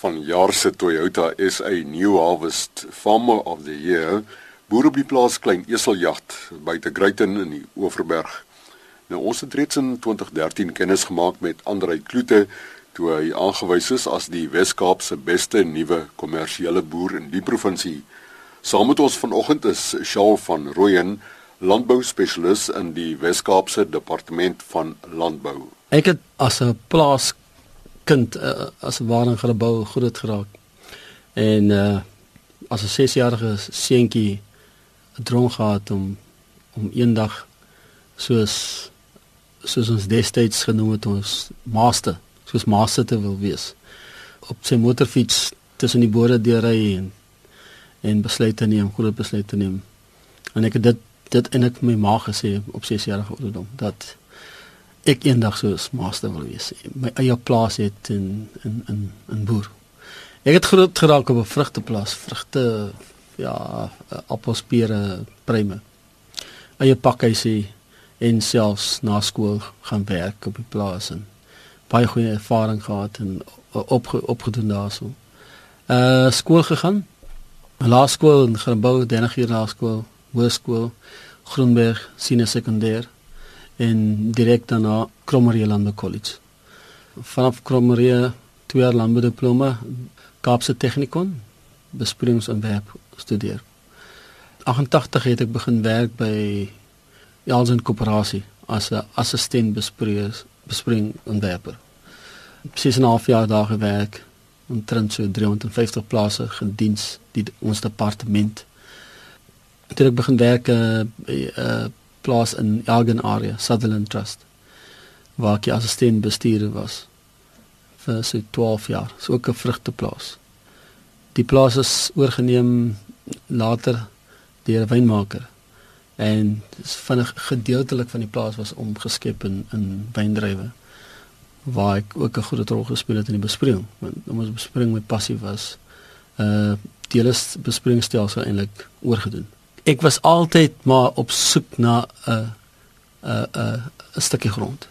vanjaar se Toyota SA New Harvest Farmer of the Year boer op die plaas Klein Eseljagd buite Greyton in die Oeverberg. Nou ons het reeds in 2013 kennis gemaak met Andrei Kloete toe hy aangewys is as die Wes-Kaap se beste nuwe kommersiële boer in die provinsie. Saam met ons vanoggend is Shaal van Rooyen, landbouspesialis in die Wes-Kaapse Departement van Landbou. Ek het as 'n plaas kind uh, as 'n ware gebou groot geraak. En uh as 'n 6-jarige seentjie 'n droom gehad om om eendag soos soos ons destyds genoem het ons master, soos master te wil wees. Op sy motorfiets tussen die bode deurry en en besluite neem, groot besluite neem. En ek het dit dit en ek my ma gesê op 6 jarige ouderdom dat ek eendag so 'n master wil wees. My eie plaas het in in in in boer. Ek het groot geraak op 'n vrugteplaas, vrugte ja, appels, pere, pruime. Eie pakhuisie en selfs na skool gaan werk op die plaas en baie goeie ervaring gehad en op opgedoen daarso. Uh skool gegaan. Laerskool in Gebou, Dennegier Laerskool, Hoërskool, Groenberg, Senior Sekondêr en direk daarna Krommerie Landbou College. Vanaf Krommerie twee jaar landbou diploma Kaapse Technikon bespringsontwerp studeer. 88 het ek begin werk by Jalsen Koöperasie as 'n assistent bespreek bespringontwerper. 6 en 'n half jaar daar gewerk en trend so 350 plase gediens die ons departement. Toe ek begin werk uh, by 'n uh, plaas in Elgin area, Sutherland Trust, waar ek assistent bestuurder was vir so 12 jaar. So ook 'n vrugteplaas. Die plaas is oorgeneem later deur 'n wynmaker en van 'n gedeeltelik van die plaas was omgeskep in in wyndrywe waar ek ook 'n groot rol gespeel het in die besproeiing. Want ons besproeiing met passie was uh die hele besproeiingsstelsel eintlik oorgedoen ek was altyd maar op soek na 'n 'n 'n 'n stukkie grond.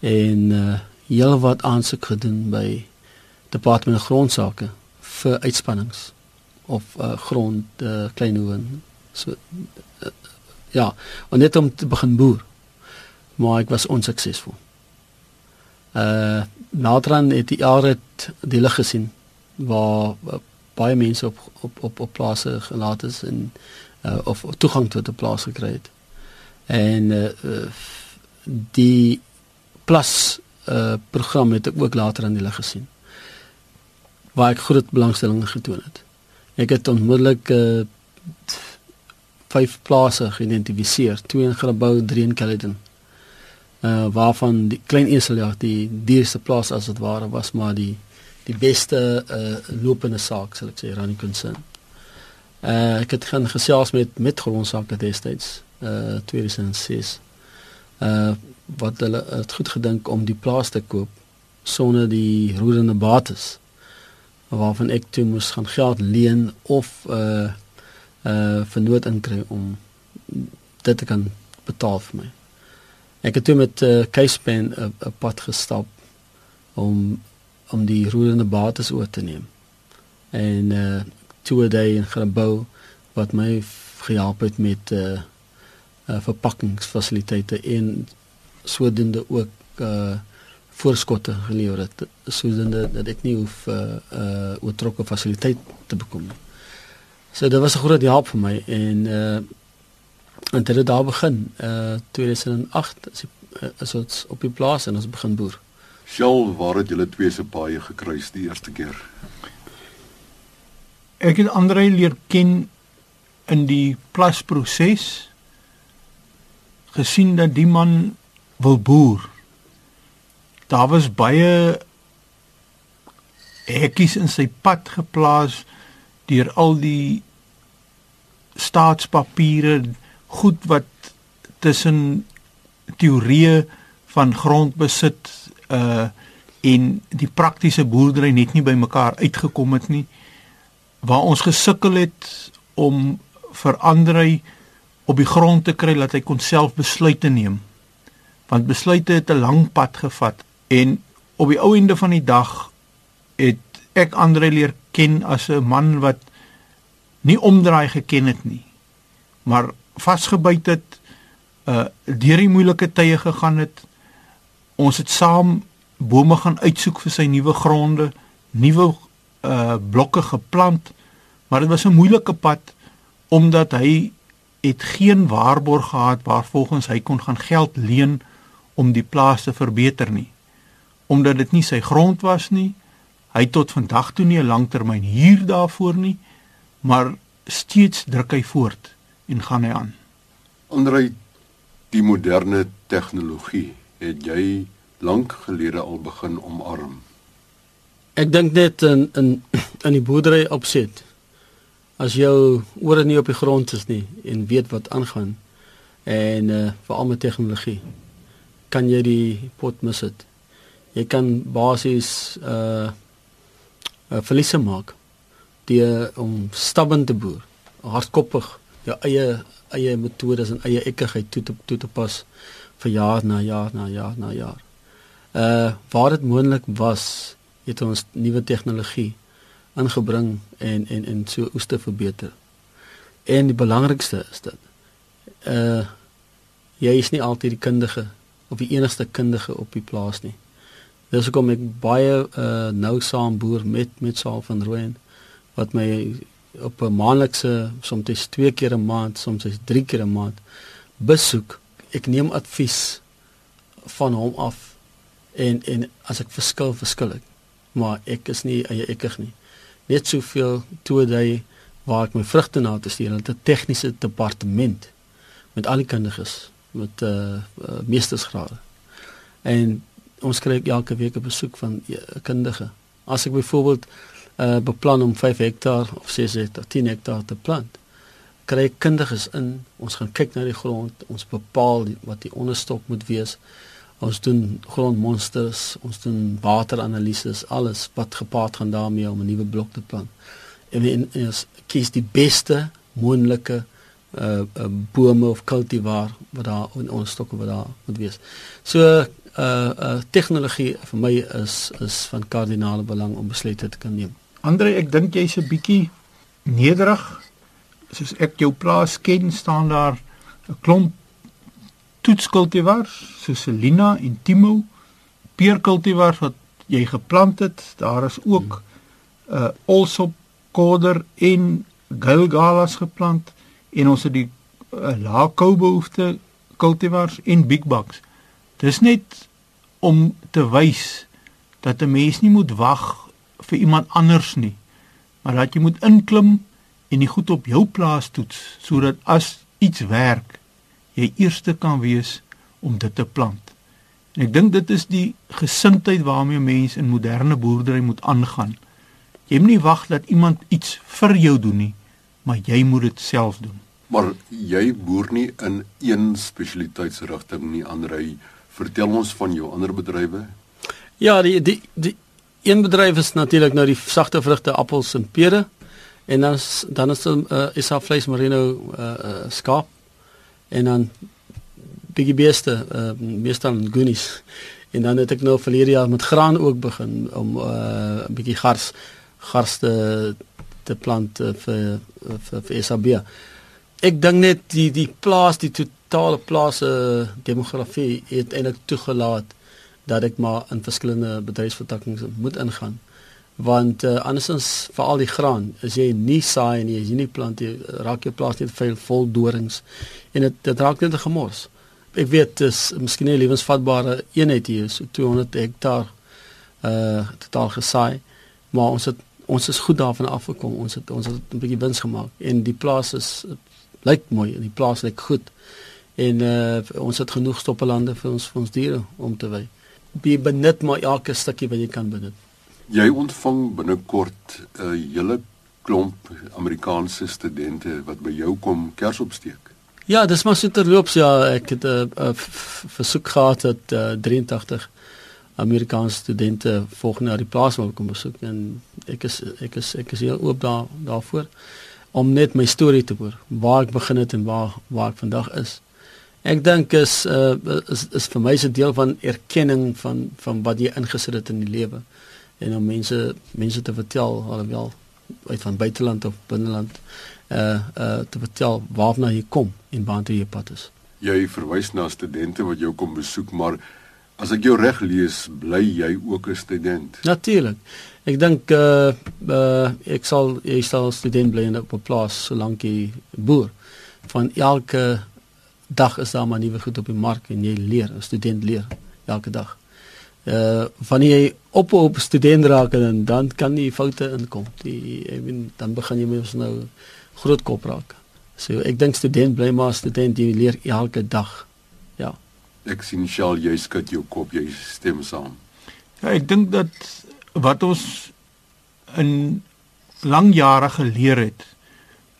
En uh heel wat aansoek gedoen by departement grondsake vir uitspannings of uh grond uh, klein hoen. So uh, ja, en net om te begin boer. Maar ek was onsuksesvol. Uh naderhand het die jare die lig gesien waar uh, baie mense op op op op plase gelaat is en uh, of toegang tot 'n plaas gekry het. En uh, die plus uh, program het ek ook later aan die lig gesien. Waar ek groot belangstelling getoon het. Ek het onmiddellik uh, vyf plase geïdentifiseer, twee in Grabouw, drie in Caledon. Uh waarvan die klein Eseljag die dierste plaas as dit ware was, maar die die beste uh lopende saak sal ek sê Rani Kunsin. Uh ek het gaan gesels met met grondsake destyds uh 2006. Uh wat hulle het goed gedink om die plaas te koop sonder die roerende bates waarvan ek toe moes gaan geld leen of uh uh vernoot inkry om dit te kan betaal vir my. Ek het toe met uh, Keispen 'n pad gestap om om die roerende bates oor te neem. En uh two a day in gebou wat my gehelp het met uh, uh verpakkingsfasiliteite en sodoende ook uh voorskotte gelewer het sodoende dat ek nie hoef uh uh oortrokke fasiliteit te bekom nie. So dit was 'n groot help vir my en uh en dit het daar begin uh 2008 as as ons op die plaas en ons begin boer. Sjoe, waar het julle twee se paai gekruis die eerste keer? Ek het Andre leer ken in die plasproses gesien dat die man wil boer. Daar was baie hekkies in sy pad geplaas deur al die staatspapiere, goed wat tussen teorieë van grondbesit uh en die praktiese boerdery net nie by mekaar uitgekom het nie waar ons gesukkel het om vir Andrei op die grond te kry dat hy kon self besluite neem. Want besluite het 'n lang pad gevat en op die ou einde van die dag het ek Andre leer ken as 'n man wat nie omdraai geken het nie, maar vasgebyt het, uh deur die moeilike tye gegaan het. Ons het saam bome gaan uitsoek vir sy nuwe gronde, nuwe uh blokke geplant, maar dit was 'n moeilike pad omdat hy het geen waarborg gehad waarvolgens hy kon gaan geld leen om die plaas te verbeter nie. Omdat dit nie sy grond was nie, hy tot vandag toe nie 'n langtermyn huur daarvoor nie, maar steeds druk hy voort en gaan hy aan. Onder die moderne tegnologie het jy lank gelede al begin omarm. Ek dink net in in in die boerdery opset as jou ore nie op die grond is nie en weet wat aangaan en uh veral met tegnologie kan jy die pot mis dit. Jy kan basies uh 'n verliese maak deur om stabbend te boer, hardkoppig jou eie eie metodes en eie ekkigheid toe te toe te pas vir jaar na jaar na jaar na jaar. Uh waar dit moontlik was, het ons nuwe tegnologie ingebring en en en so oes te verbeter. En die belangrikste is dit uh jy is nie altyd die kundige of die enigste kundige op die plaas nie. Dis hoekom ek baie uh nou saam boer met met Saal van Rooyen wat my op 'n maandelikse soms twee keer 'n maand, soms drie keer 'n maand besoek. Ek neem advies van hom af en en as ek verskil, verskil ek. Maar ek is nie eie ekig nie net soveel toe hy waar ek my vrugte na te stuur, 'n tegniese departement met al die kundiges met eh uh, uh, meestersgrade. En ons kry elke week 'n besoek van 'n uh, kundige. As ek byvoorbeeld eh uh, beplan om 5 hektaar of 6 hektaar, 10 hektaar te plant, kry ek kundiges in. Ons gaan kyk na die grond, ons bepaal die, wat die onderstok moet wees. Ons doen grondmonsters, ons doen wateranalises, alles wat gepaard gaan daarmee om 'n nuwe blok te plant. En ons kies die beste moontlike uh, uh bome of kultivar wat daar in ons stokke wat daar moet wees. So uh uh tegnologie vir my is is van kardinale belang om besluite te kan neem. Andre, ek dink jy's 'n bietjie nederig. Soos ek jou plaas ken, staan daar 'n klomp toetskultivars soos Selina en Timo, peerkultivars wat jy geplant het. Daar is ook 'n uh, Olsop Koder en Gilgalas geplant en ons het die uh, lae koubehoefte kultivars en Big Bucks. Dis net om te wys dat 'n mens nie moet wag vir iemand anders nie, maar dat jy moet inklim en die goed op jou plaas toets sodat as iets werk jy eerste kan wees om dit te plant. En ek dink dit is die gesindheid waarmee mense in moderne boerdery moet aangaan. Jy moet nie wag dat iemand iets vir jou doen nie, maar jy moet dit self doen. Maar jy boer nie in een spesialiteitsrigting nie, Andrei. Vertel ons van jou ander bedrywe. Ja, die die die een bedryf is natuurlik nou die sagte vrugte, appels en pere. En dan is, dan is uh, is daar vleis merino uh, uh, skaap en dan bietjie beeste, uh, meestal goonies. En dan het ek nou verlede jaar met graan ook begin om 'n uh, bietjie gars gars te te plant uh, vir vir vir SAB. Ek dink net die die plaas die totale plaas uh, demografie het eintlik toegelaat dat ek maar in verskillende bedryfsvertakkings moet ingaan want uh, andersins vir al die graan as jy nie saai nie as jy nie plant jy raak jou plaas net veel vol dorings en dit dit raak net 'n gemors. Ek weet dis miskien 'n lewensvatbare eenheid hier so 200 hektaar uh totaal gesaai maar ons het ons is goed daarvan afgekom. Ons het ons het 'n bietjie wins gemaak en die plaas is lyk mooi en die plaas lyk goed. En uh ons het genoeg stoppelande vir ons vir ons diere om te wy. Be benut maar elke stukkie wat jy kan benut Jy ontvang binnekort 'n uh, hele klomp Amerikaanse studente wat by jou kom kers opsteek. Ja, dis maar so terloops ja, ek het 'n uh, uh, versoek gehad dat uh, 83 Amerikaanse studente volgende jaar die plaas wil kom besoek en ek is ek is ek is heel oop daar daarvoor om net my storie te hoor, waar ek begin het en waar waar ek vandag is. Ek dink is uh, is is vir my 'n deel van erkenning van van wat jy ingesit het in die lewe en om mense mense te vertel alhoewel uit van buiteland of binneland uh uh te vertel waarna jy kom en waartoe jy pad is. Jy verwys na studente wat jou kom besoek, maar as ek jou reg lees, bly jy ook 'n student. Natuurlik. Ek dink uh uh ek sal jy sal student bly op 'n plaas solank jy boer. Van elke dag is daar maar nuwe goed op die mark en jy leer, 'n student leer elke dag. Uh wanneer jy op op student raak en dan kan jy foute inkom. Die ek bedoel dan begin jy mos nou groot kop raak. So ek dink student bly maar student jy leer elke dag. Ja. Ek sien Shaal jy skud jou kop, jy stem saam. Ja, ek dink dat wat ons in lang jare geleer het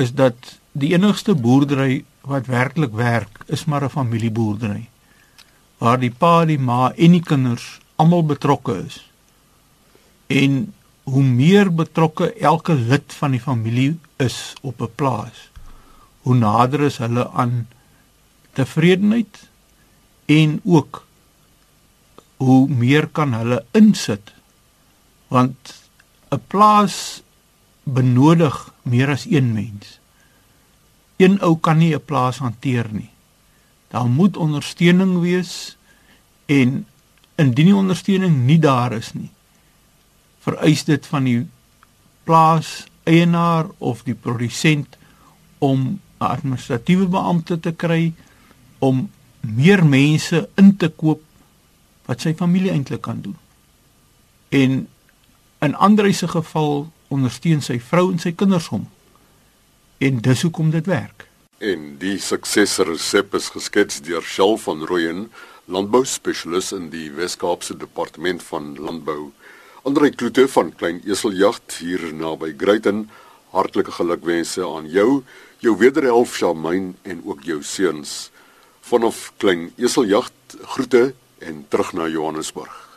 is dat die enigste boerdery wat werklik werk is maar 'n familieboerdery waar die pa, die ma en die kinders almal betrokke is. En hoe meer betrokke elke lid van die familie is op 'n plaas, hoe nader is hulle aan tevredenheid en ook hoe meer kan hulle insit want 'n plaas benodig meer as een mens. Een ou kan nie 'n plaas hanteer nie. Daar moet ondersteuning wees en indien die ondersteuning nie daar is nie, vereis dit van die plaas eienaar of die produsent om 'n administratiewe beampte te kry om meer mense in te koop wat sy familie eintlik kan doen. En in Andre se geval ondersteun sy vrou en sy kinders hom. En dis hoekom dit werk. En die suksesresep is geskets deur Shell van Rooyen, landbouspesialis in die Wes-Kaapse Departement van Landbou. Andre Kloete van Klein Eseljagd hier naby Greyton. Hartlike gelukwense aan jou, jou wederhelf Shamain en ook jou seuns. Vanaf Klein Eseljagd groete en terug na Johannesburg.